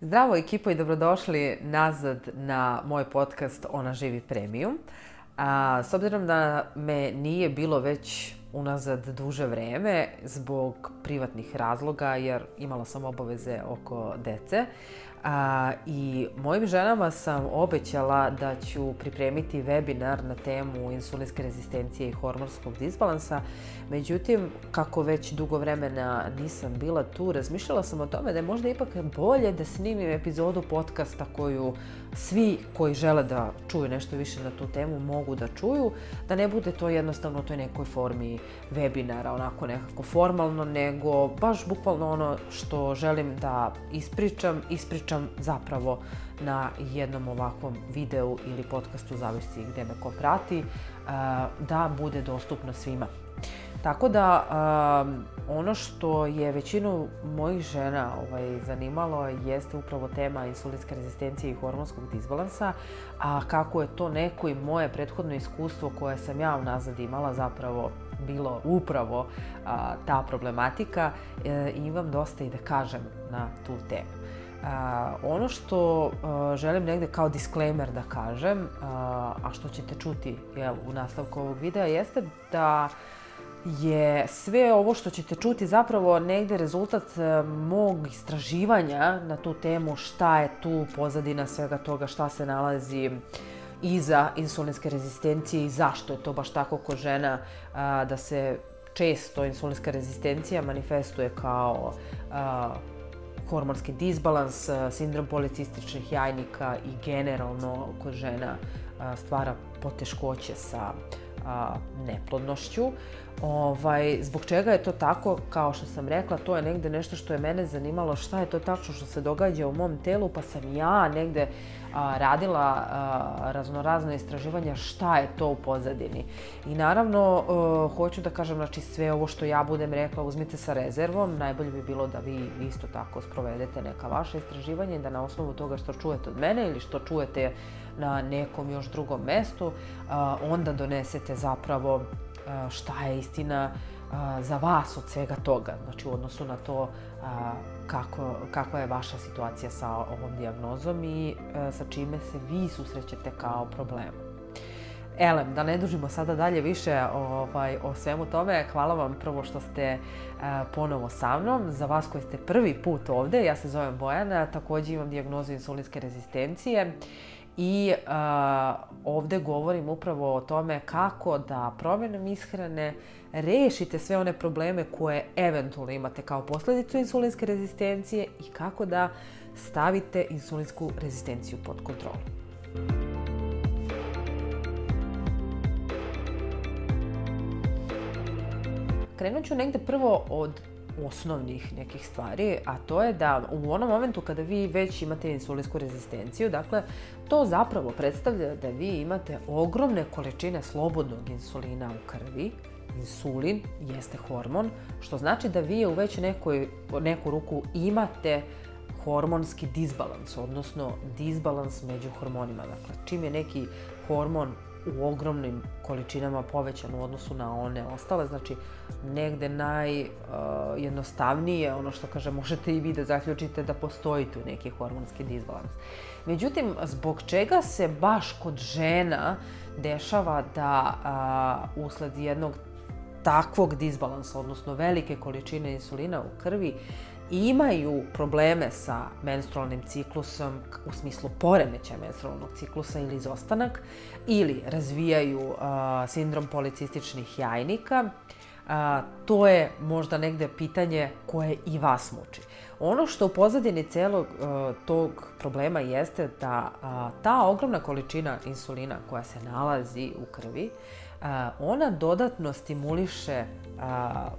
Zdravo ekipo i dobrodošli nazad na moj podcast Ona živi premium. A, s obzirom da me nije bilo već unazad duže vreme zbog privatnih razloga jer imala sam obaveze oko dece, A, I mojim ženama sam obećala da ću pripremiti webinar na temu insulinske rezistencije i hormonskog disbalansa. Međutim, kako već dugo vremena nisam bila tu, razmišljala sam o tome da je možda ipak bolje da snimim epizodu podcasta koju svi koji žele da čuju nešto više na tu temu mogu da čuju, da ne bude to jednostavno u toj nekoj formi webinara, onako nekako formalno, nego baš bukvalno ono što želim da ispričam, ispričam zapravo na jednom ovakvom videu ili podcastu, zavisi gde me ko prati, da bude dostupno svima. Tako da, um, ono što je većinu mojih žena ovaj, zanimalo jeste upravo tema insulinske rezistencije i hormonskog disbalansa, a kako je to neko i moje prethodno iskustvo koje sam ja unazad imala zapravo bilo upravo a, ta problematika e, imam dosta i da kažem na tu temu. A, ono što a, želim negde kao disclaimer da kažem, a, a što ćete čuti jel, u nastavku ovog videa, jeste da je sve ovo što ćete čuti zapravo negde rezultat e, mog istraživanja na tu temu šta je tu pozadina svega toga, šta se nalazi iza insulinske rezistencije i zašto je to baš tako kod žena da se često insulinska rezistencija manifestuje kao hormonski disbalans, sindrom policističnih jajnika i generalno kod žena stvara poteškoće sa neplodnošću. Ovaj, zbog čega je to tako, kao što sam rekla, to je negde nešto što je mene zanimalo, šta je to tačno što se događa u mom telu, pa sam ja negde a, radila a, raznorazne istraživanja šta je to u pozadini. I naravno, a, hoću da kažem, znači sve ovo što ja budem rekla, uzmite sa rezervom, najbolje bi bilo da vi isto tako sprovedete neka vaša istraživanja i da na osnovu toga što čujete od mene ili što čujete na nekom još drugom mestu, a, onda donesete zapravo šta je istina za vas od svega toga, znači u odnosu na to kako, kakva je vaša situacija sa ovom diagnozom i sa čime se vi susrećete kao problem. Elem, da ne dužimo sada dalje više ovaj, o svemu tome, hvala vam prvo što ste ponovo sa mnom. Za vas koji ste prvi put ovde, ja se zovem Bojana, takođe imam dijagnozu insulinske rezistencije I a, ovde govorim upravo o tome kako da promjenom ishrane rešite sve one probleme koje eventualno imate kao posledicu insulinske rezistencije i kako da stavite insulinsku rezistenciju pod kontrolu. Krenut ću negde prvo od osnovnih nekih stvari, a to je da u onom momentu kada vi već imate insulinsku rezistenciju, dakle, to zapravo predstavlja da vi imate ogromne količine slobodnog insulina u krvi, insulin jeste hormon, što znači da vi u već nekoj, neku ruku imate hormonski disbalans, odnosno disbalans među hormonima. Dakle, čim je neki hormon u ogromnim količinama povećan u odnosu na one ostale. Znači, negde najjednostavnije, uh, ono što kaže, možete i vi da zaključite da postoji tu neki hormonski disbalans. Međutim, zbog čega se baš kod žena dešava da uh, usled jednog takvog disbalansa, odnosno velike količine insulina u krvi, imaju probleme sa menstrualnim ciklusom u smislu poremeća menstrualnog ciklusa ili izostanak ili razvijaju uh, sindrom policističnih jajnika, uh, to je možda negde pitanje koje i vas muči. Ono što u pozadini celog uh, tog problema jeste da uh, ta ogromna količina insulina koja se nalazi u krvi uh, ona dodatno stimuliše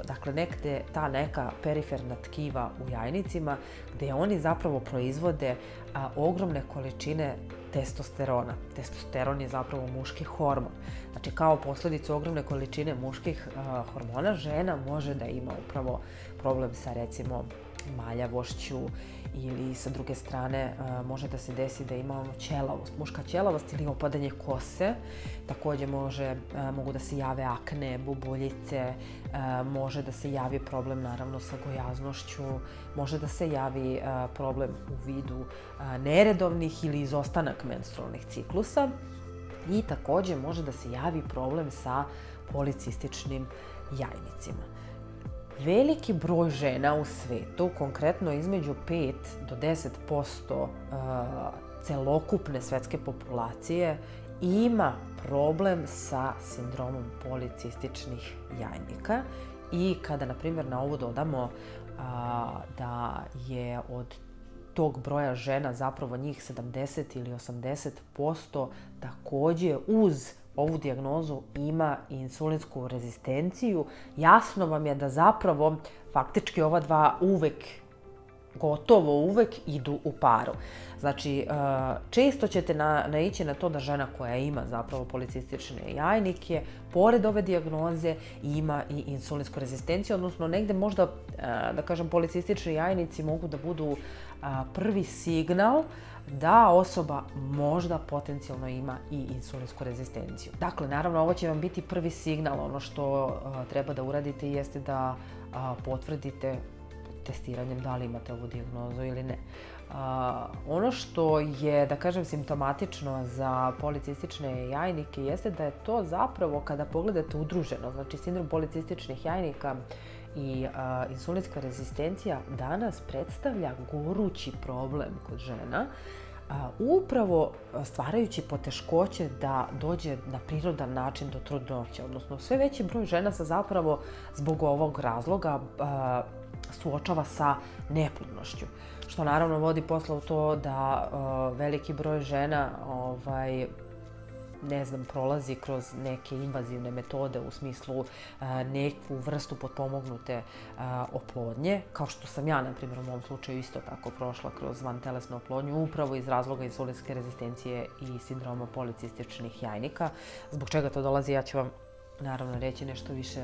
dakle negde ta neka periferna tkiva u jajnicima gde oni zapravo proizvode ogromne količine testosterona. Testosteron je zapravo muški hormon. Znači kao posledicu ogromne količine muških hormona žena može da ima upravo problem sa recimo maljavošću ili sa druge strane može da se desi da imamo ćelavost, muška ćelavost ili opadanje kose. Takođe može, mogu da se jave akne, bubuljice, može da se javi problem naravno sa gojaznošću, može da se javi problem u vidu neredovnih ili izostanak menstrualnih ciklusa i takođe može da se javi problem sa policističnim jajnicima. Veliki broj žena u svetu, konkretno između 5 do 10% uh, celokupne svetske populacije, ima problem sa sindromom policističnih jajnika. I kada, na primjer, na ovo dodamo a, uh, da je od tog broja žena zapravo njih 70 ili 80% takođe uz ovu dijagnozu ima insulinsku rezistenciju, jasno vam je da zapravo faktički ova dva uvek gotovo uvek idu u paru. Znači, e, često ćete na, naići na to da žena koja ima zapravo policistične jajnike, pored ove dijagnoze, ima i insulinsku rezistenciju, odnosno negde možda, e, da kažem, policistični jajnici mogu da budu prvi signal da osoba možda potencijalno ima i insulinsku rezistenciju. Dakle, naravno, ovo će vam biti prvi signal. Ono što treba da uradite jeste da potvrdite testiranjem da li imate ovu dijagnozu ili ne. Uh, ono što je, da kažem, simptomatično za policistične jajnike jeste da je to zapravo kada pogledate udruženo, znači sindrom policističnih jajnika i a, insulinska rezistencija danas predstavlja gorući problem kod žena, a, upravo stvarajući poteškoće da dođe na prirodan način do trudnoće, odnosno sve veći broj žena se zapravo zbog ovog razloga suočava sa neplodnošću. Što naravno vodi posle u to da veliki broj žena ovaj, ne znam, prolazi kroz neke invazivne metode u smislu neku vrstu potpomognute oplodnje, kao što sam ja, na primjer, u mom slučaju isto tako prošla kroz vantelesnu oplodnju, upravo iz razloga insulinske rezistencije i sindroma policističnih jajnika. Zbog čega to dolazi, ja ću vam naravno reći nešto više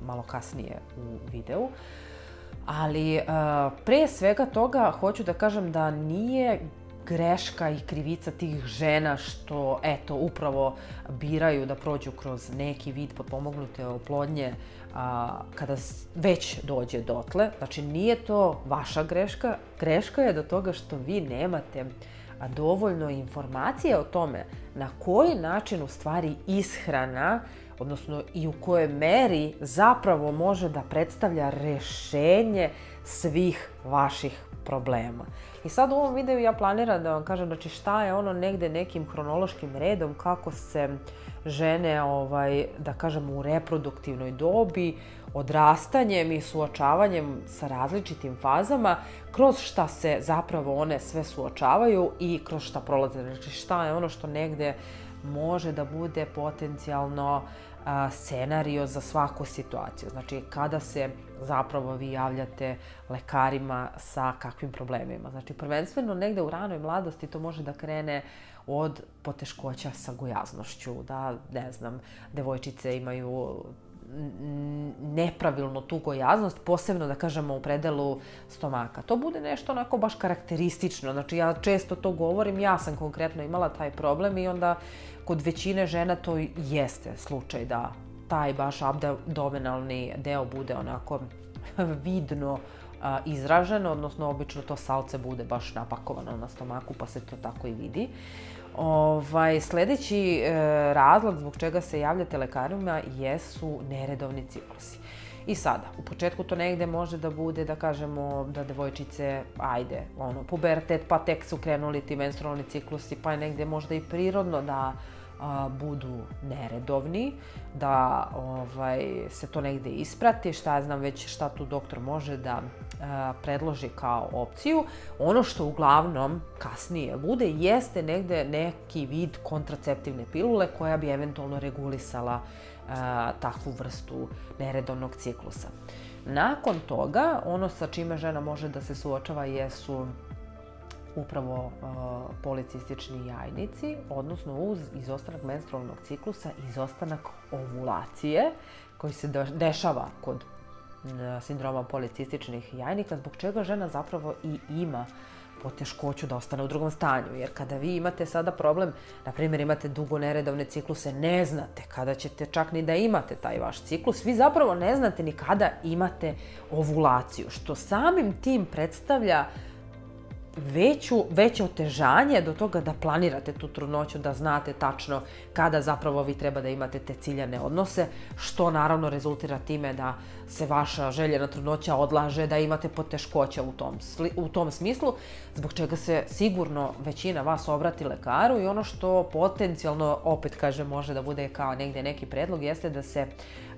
malo kasnije u videu. Ali pre svega toga hoću da kažem da nije greška i krivica tih žena što, eto, upravo biraju da prođu kroz neki vid potpomognute oplodnje a, kada već dođe dotle. Znači, nije to vaša greška. Greška je do toga što vi nemate dovoljno informacije o tome na koji način u stvari ishrana odnosno i u kojoj meri zapravo može da predstavlja rešenje svih vaših problema. I sad u ovom videu ja planiram da vam kažem znači šta je ono negde nekim hronološkim redom kako se žene ovaj da kažemo u reproduktivnoj dobi odrastanjem i suočavanjem sa različitim fazama kroz šta se zapravo one sve suočavaju i kroz šta prolaze. Znači šta je ono što negde može da bude potencijalno scenario za svaku situaciju. Znači, kada se zapravo vi javljate lekarima sa kakvim problemima. Znači, prvenstveno negde u ranoj mladosti to može da krene od poteškoća sa gojaznošću, da, ne znam, devojčice imaju nepravilno tu gojaznost, posebno da kažemo u predelu stomaka. To bude nešto onako baš karakteristično. Znači ja često to govorim, ja sam konkretno imala taj problem i onda kod većine žena to jeste slučaj da taj baš abdominalni deo bude onako vidno a, izražen, odnosno obično to salce bude baš napakovano na stomaku pa se to tako i vidi. Ovaj, sledeći e, razlog zbog čega se javljate lekarima jesu neredovni ciklusi. I sada, u početku to negde može da bude, da kažemo, da devojčice, ajde, ono, pubertet, pa tek su krenuli ti menstrualni ciklusi, pa je negde možda i prirodno da a, budu neredovni, da ovaj, se to negde isprati, šta ja znam već šta tu doktor može da predloži kao opciju. Ono što uglavnom kasnije bude jeste negde neki vid kontraceptivne pilule koja bi eventualno regulisala a, takvu vrstu neredovnog ciklusa. Nakon toga, ono sa čime žena može da se suočava jesu upravo uh, policistični jajnici, odnosno uz izostanak menstrualnog ciklusa, izostanak ovulacije, koji se dešava kod sindroma policističnih jajnika, zbog čega žena zapravo i ima poteškoću da ostane u drugom stanju. Jer kada vi imate sada problem, na primjer imate dugo neredovne cikluse, ne znate kada ćete čak ni da imate taj vaš ciklus, vi zapravo ne znate ni kada imate ovulaciju, što samim tim predstavlja veću, veće otežanje do toga da planirate tu trudnoću, da znate tačno kada zapravo vi treba da imate te ciljane odnose, što naravno rezultira time da se vaša željena trudnoća odlaže, da imate poteškoća u tom, u tom smislu, zbog čega se sigurno većina vas obrati lekaru i ono što potencijalno, opet kaže, može da bude kao negde neki predlog, jeste da se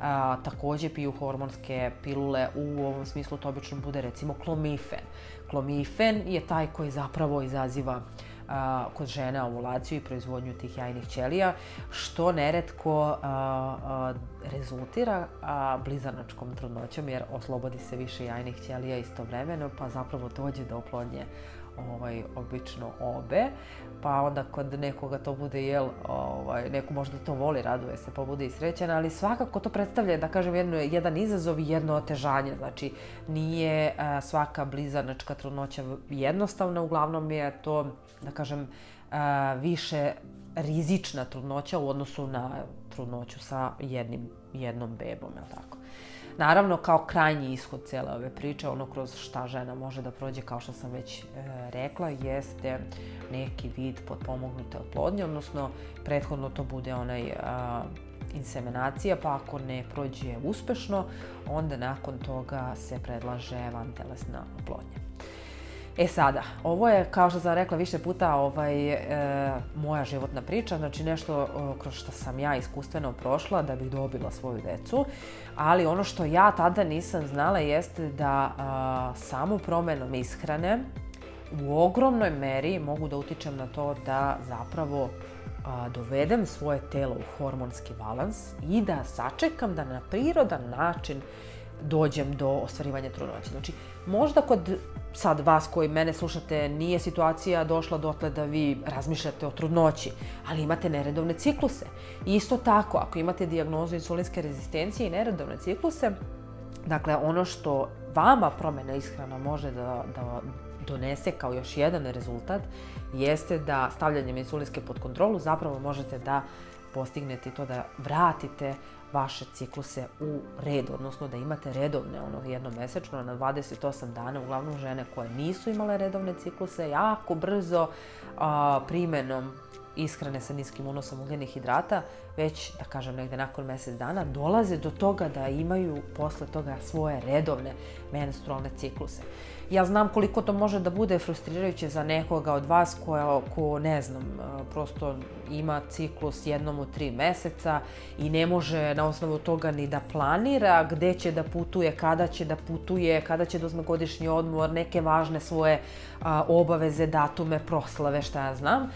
a, takođe piju hormonske pilule, u ovom smislu to obično bude recimo klomifen. Klomifen je taj koji zapravo izaziva a, kod žena ovulaciju i proizvodnju tih jajnih ćelija, što neretko a, a, rezultira a, blizanačkom trudnoćom, jer oslobodi se više jajnih ćelija istovremeno, pa zapravo dođe do oplodnje ovaj, obično obe, pa onda kod nekoga to bude, jel, ovaj, neko možda to voli, raduje se, pa bude i srećan, ali svakako to predstavlja, da kažem, jedno, jedan izazov i jedno otežanje. Znači, nije a, svaka blizanačka trudnoća jednostavna, uglavnom je to, da kažem, više rizična trudnoća u odnosu na trudnoću sa jednim, jednom bebom, je tako? Naravno, kao krajnji ishod cele ove priče, ono kroz šta žena može da prođe, kao što sam već e, rekla, jeste neki vid potpomognute oplodnje, odnosno prethodno to bude onaj a, inseminacija, pa ako ne prođe uspešno, onda nakon toga se predlaže vantelesna oplodnja. E sada, ovo je, kao što sam rekla više puta, ovaj, e, moja životna priča, znači nešto o, kroz što sam ja iskustveno prošla da bih dobila svoju decu, ali ono što ja tada nisam znala jeste da a, samo promenom ishrane u ogromnoj meri mogu da utičem na to da zapravo a, dovedem svoje telo u hormonski balans i da sačekam da na prirodan način dođem do ostvarivanja trudnoće. Znači, možda kod sad vas koji mene slušate nije situacija došla dotle da vi razmišljate o trudnoći, ali imate neredovne cikluse. Isto tako, ako imate dijagnozu insulinske rezistencije i neredovne cikluse, dakle ono što vama promena ishrana može da, da donese kao još jedan rezultat jeste da stavljanjem insulinske pod kontrolu zapravo možete da postignete to da vratite vaše cikluse u red, odnosno da imate redovne, ono jednomesečno na 28 dana, uglavnom žene koje nisu imale redovne cikluse, jako brzo a, primenom ishrane sa niskim unosom ugljenih hidrata, već, da kažem, negde nakon mesec dana, dolaze do toga da imaju posle toga svoje redovne menstrualne cikluse. Ja znam koliko to može da bude frustrirajuće za nekoga od vas koja, ko, ne znam, prosto ima ciklus jednom u tri meseca i ne može na osnovu toga ni da planira gde će da putuje, kada će da putuje, kada će da uzme godišnji odmor, neke važne svoje obaveze, datume, proslave, šta ja znam.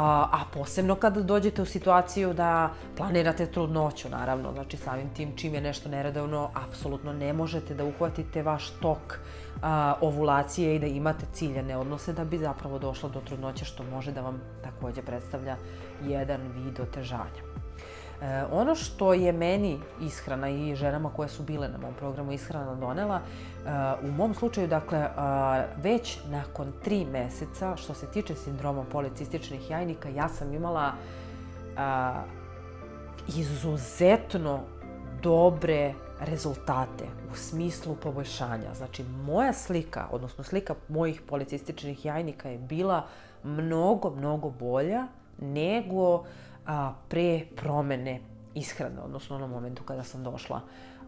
A, posebno kada dođete u situaciju da planirate trudnoću, naravno, znači samim tim čim je nešto neredovno, apsolutno ne možete da uhvatite vaš tok a, ovulacije i da imate ciljane odnose da bi zapravo došlo do trudnoće, što može da vam takođe predstavlja jedan vid otežanja. E, ono što je meni ishrana i ženama koje su bile na mom programu ishrana donela, e, u mom slučaju, dakle, e, već nakon tri meseca, što se tiče sindroma policističnih jajnika, ja sam imala izuzetno dobre rezultate u smislu poboljšanja. Znači, moja slika, odnosno slika mojih policističnih jajnika je bila mnogo, mnogo bolja nego a, pre promene ishrane, odnosno onom momentu kada sam došla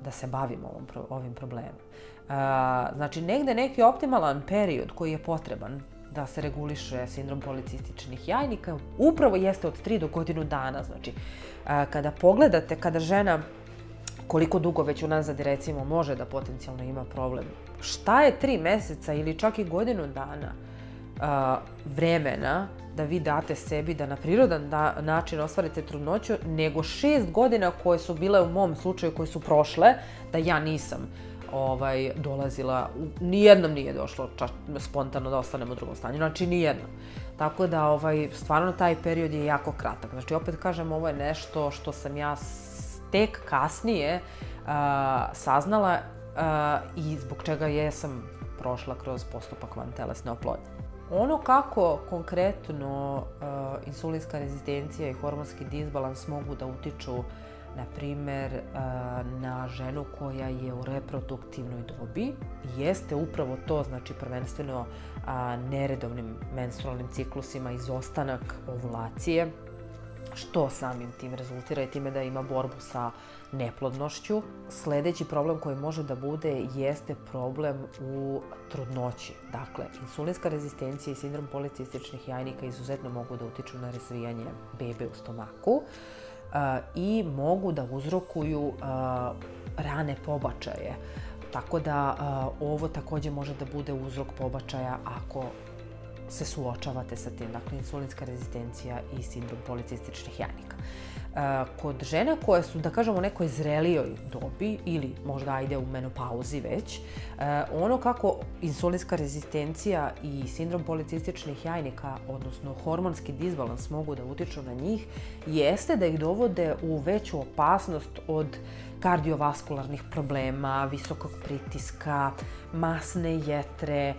da se bavim ovom, ovim problemom. A, znači, negde neki optimalan period koji je potreban da se reguliše sindrom policističnih jajnika upravo jeste od 3 do godinu dana. Znači, a, kada pogledate, kada žena koliko dugo već unazad recimo može da potencijalno ima problem. Šta je tri meseca ili čak i godinu dana a, vremena da vi date sebi da na prirodan da, način ostvarite trudnoću, nego šest godina koje su bile u mom slučaju, koje su prošle, da ja nisam ovaj, dolazila, nijednom nije došlo čak, spontano da ostanem u drugom stanju, znači nijednom. Tako da, ovaj, stvarno taj period je jako kratak. Znači, opet kažem, ovo je nešto što sam ja tek kasnije uh, saznala i zbog čega jesam prošla kroz postupak vantelesne oplodnje. Ono kako konkretno uh, insulinska rezistencija i hormonski disbalans mogu da utiču na primer uh, na ženu koja je u reproduktivnoj dobi jeste upravo to, znači prvenstveno uh, neredovnim menstrualnim ciklusima, izostanak ovulacije, što samim tim rezultira i time da ima borbu sa neplodnošću. Sledeći problem koji može da bude jeste problem u trudnoći. Dakle, insulinska rezistencija i sindrom policističnih jajnika izuzetno mogu da utiču na razvijanje bebe u stomaku uh, i mogu da uzrokuju uh, rane pobačaje. Tako da uh, ovo takođe može da bude uzrok pobačaja ako se suočavate sa tim, dakle insulinska rezistencija i sindrom policističnih jajnika. E, kod žena koje su, da kažemo, u nekoj zrelijoj dobi ili možda ajde u menopauzi već, e, ono kako insulinska rezistencija i sindrom policističnih jajnika, odnosno hormonski disbalans mogu da utiču na njih, jeste da ih dovode u veću opasnost od kardiovaskularnih problema, visokog pritiska, masne jetre,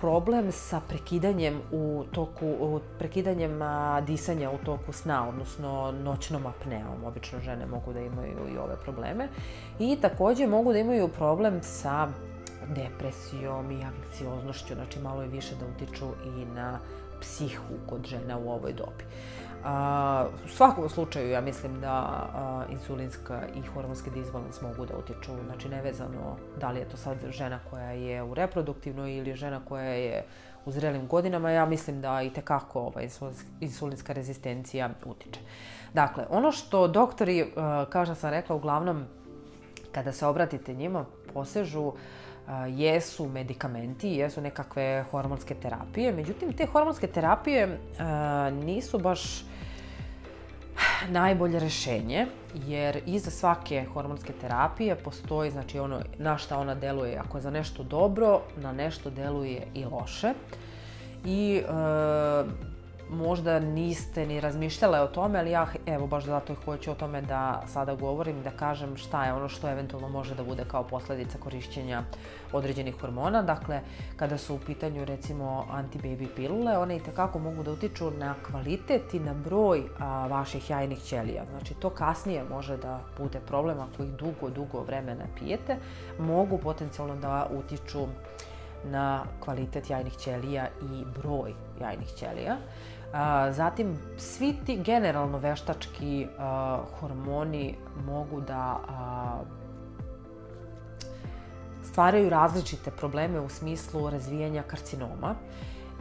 problem sa prekidanjem u toku, prekidanjem disanja u toku sna, odnosno noćnom apneom. Obično žene mogu da imaju i ove probleme. I takođe mogu da imaju problem sa depresijom i anksioznošću, znači malo je više da utiču i na psihu kod žena u ovoj dobi. U svakom slučaju ja mislim da insulinska i hormonski disbalans mogu da utiču, znači nevezano da li je to sad žena koja je u reproduktivnoj ili žena koja je u zrelim godinama, ja mislim da i tekako ova insulinska rezistencija utiče. Dakle, ono što doktori, kao što sam rekla, uglavnom kada se obratite njima, posežu jesu medikamenti, jesu nekakve hormonske terapije. Međutim, te hormonske terapije nisu baš najbolje rešenje, jer iza svake hormonske terapije postoji, znači ono, na šta ona deluje, ako je za nešto dobro, na nešto deluje i loše. I e, možda niste ni razmišljale o tome, ali ja evo baš zato hoću o tome da sada govorim, da kažem šta je ono što eventualno može da bude kao posledica korišćenja određenih hormona. Dakle, kada su u pitanju recimo anti-baby pilule, one i tekako mogu da utiču na kvalitet i na broj a, vaših jajnih ćelija. Znači, to kasnije može da bude problem ako ih dugo, dugo vremena pijete. Mogu potencijalno da utiču na kvalitet jajnih ćelija i broj jajnih ćelija. Zatim, svi ti generalno veštački hormoni mogu da stvaraju različite probleme u smislu razvijanja karcinoma.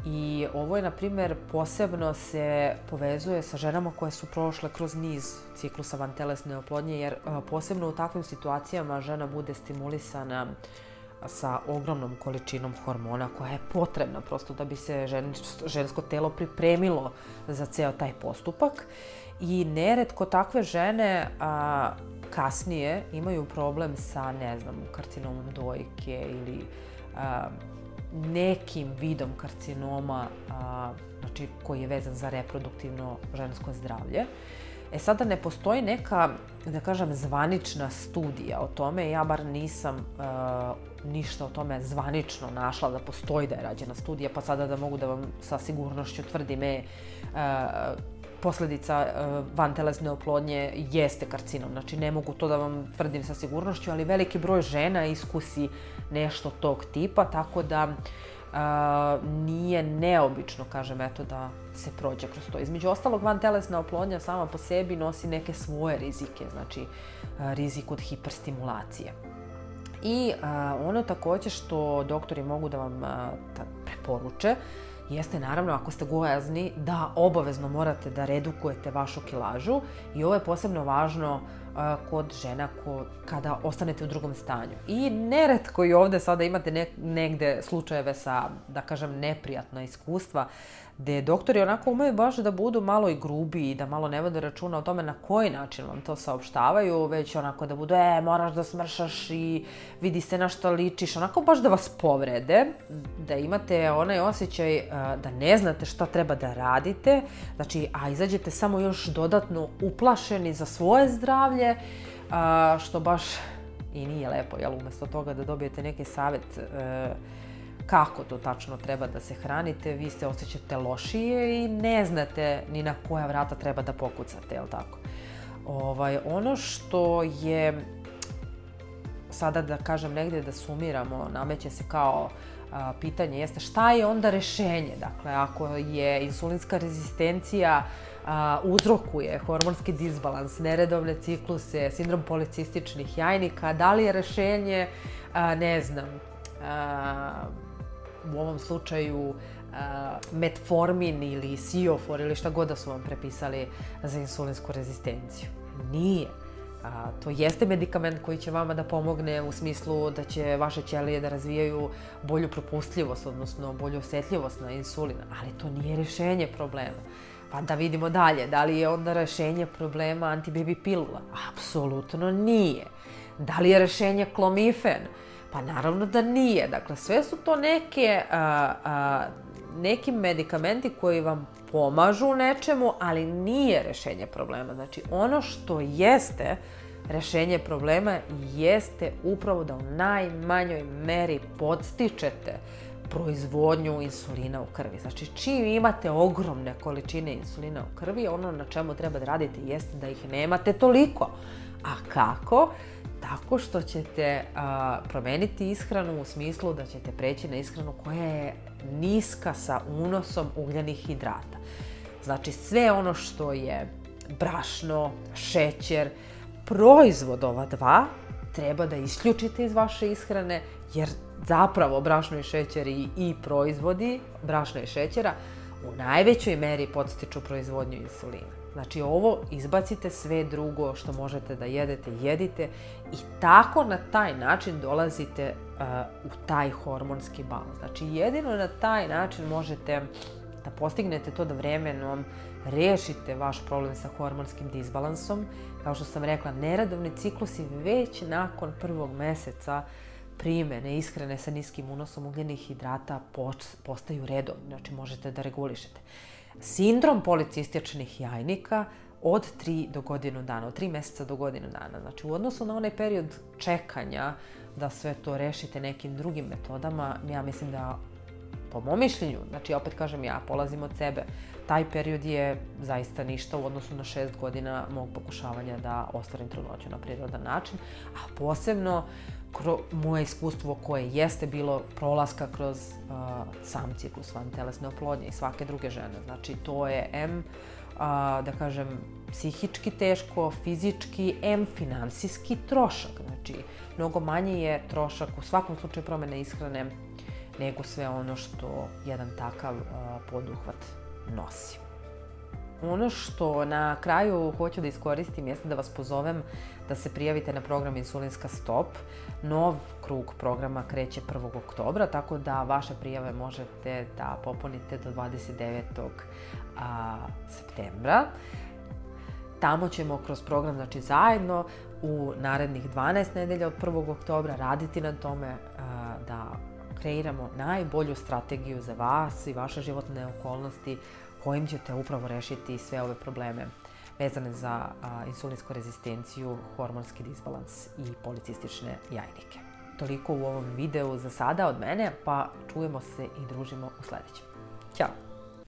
I ovo je, na primer, posebno se povezuje sa ženama koje su prošle kroz niz ciklusa vantelesne oplodnje, jer posebno u takvim situacijama žena bude stimulisana uh, sa ogromnom količinom hormona koja je potrebna prosto da bi se žen, žensko telo pripremilo za ceo taj postupak. I neretko takve žene a, kasnije imaju problem sa, ne znam, karcinomom dojke ili a, nekim vidom karcinoma a, znači, koji je vezan za reproduktivno žensko zdravlje. E sada ne postoji neka, da kažem, zvanična studija o tome, ja bar nisam uh, ništa o tome zvanično našla da postoji da je rađena studija, pa sada da mogu da vam sa sigurnošću tvrdim e, posledica e, vantelesne oplodnje jeste karcinom. Znači ne mogu to da vam tvrdim sa sigurnošću, ali veliki broj žena iskusi nešto tog tipa, tako da a, nije neobično, kažem, eto, da se prođe kroz to. Između ostalog, vantelesna oplodnja sama po sebi nosi neke svoje rizike, znači rizik od hiperstimulacije. I a, ono takođe što doktori mogu da vam a, preporuče, jeste naravno ako ste gojazni da obavezno morate da redukujete vašu kilažu i ovo je posebno važno kod žena ko, kada ostanete u drugom stanju. I neretko i ovde sada imate ne, negde slučajeve sa, da kažem, neprijatna iskustva gde doktori onako umeju baš da budu malo i grubi i da malo ne vode računa o tome na koji način vam to saopštavaju, već onako da budu, e, moraš da smršaš i vidi se na što ličiš, onako baš da vas povrede, da imate onaj osjećaj da ne znate šta treba da radite, znači, a izađete samo još dodatno uplašeni za svoje zdravlje, što baš i nije lepo, jel, umesto toga da dobijete neki savjet e, kako to tačno treba da se hranite, vi se osjećate lošije i ne znate ni na koja vrata treba da pokucate, jel tako? Ovaj, ono što je sada da kažem negdje da sumiramo, nameće se kao a, pitanje jeste šta je onda rešenje? Dakle, ako je insulinska rezistencija a, uzrokuje hormonski disbalans, neredovne cikluse, sindrom policističnih jajnika, da li je rešenje, a, ne znam, u ovom slučaju metformin ili siofor ili šta god da su vam prepisali za insulinsku rezistenciju. Nije. A, to jeste medikament koji će vama da pomogne u smislu da će vaše ćelije da razvijaju bolju propustljivost, odnosno bolju osjetljivost na insulin, ali to nije rešenje problema. Pa da vidimo dalje, da li je onda rešenje problema antibaby pilula? Apsolutno nije. Da li je rešenje klomifen? Pa naravno da nije. Dakle, sve su to neke, a, a, neki medikamenti koji vam pomažu nečemu, ali nije rešenje problema. Znači, ono što jeste rešenje problema jeste upravo da u najmanjoj meri podstičete proizvodnju insulina u krvi. Znači, čim imate ogromne količine insulina u krvi, ono na čemu treba da radite jeste da ih nemate toliko. A kako? Tako što ćete a, promeniti ishranu u smislu da ćete preći na ishranu koja je niska sa unosom ugljenih hidrata. Znači sve ono što je brašno, šećer, proizvod ova dva treba da isključite iz vaše ishrane jer zapravo brašno i šećer i, i proizvodi brašna i šećera u najvećoj meri podstiču proizvodnju insulina. Znači ovo izbacite sve drugo što možete da jedete, jedite i tako na taj način dolazite uh, u taj hormonski balans. Znači jedino na taj način možete da postignete to da vremenom rešite vaš problem sa hormonskim disbalansom. Kao što sam rekla, neradovni ciklusi već nakon prvog meseca primene ishrane sa niskim unosom ugljenih hidrata postaju redovni, znači možete da regulišete. Sindrom policističnih jajnika od 3 do godinu dana, od 3 meseca do godinu dana. Znači u odnosu na onaj period čekanja da sve to rešite nekim drugim metodama, ja mislim da po mom mišljenju, znači opet kažem ja, polazim od sebe, taj period je zaista ništa u odnosu na šest godina mog pokušavanja da ostvarim trudnoću na prirodan način, a posebno kro, moje iskustvo koje jeste bilo prolaska kroz uh, sam ciklus van telesne oplodnje i svake druge žene. Znači to je M, uh, da kažem, psihički teško, fizički, M, finansijski trošak. Znači, mnogo manje je trošak u svakom slučaju promene ishrane nego sve ono što jedan takav uh, poduhvat nosi. Ono što na kraju hoću da iskoristim jeste da vas pozovem da se prijavite na program Insulinska stop. Nov krug programa kreće 1. oktobra, tako da vaše prijave možete da popunite do 29. A, septembra. Tamo ćemo kroz program, znači zajedno, u narednih 12 nedelja od 1. oktobra raditi na tome kreiramo najbolju strategiju za vas i vaše životne okolnosti kojim ćete upravo rešiti sve ove probleme vezane za a, insulinsku rezistenciju, hormonski disbalans i policistične jajnike. Toliko u ovom videu za sada od mene, pa čujemo se i družimo u sledećem. Ćao!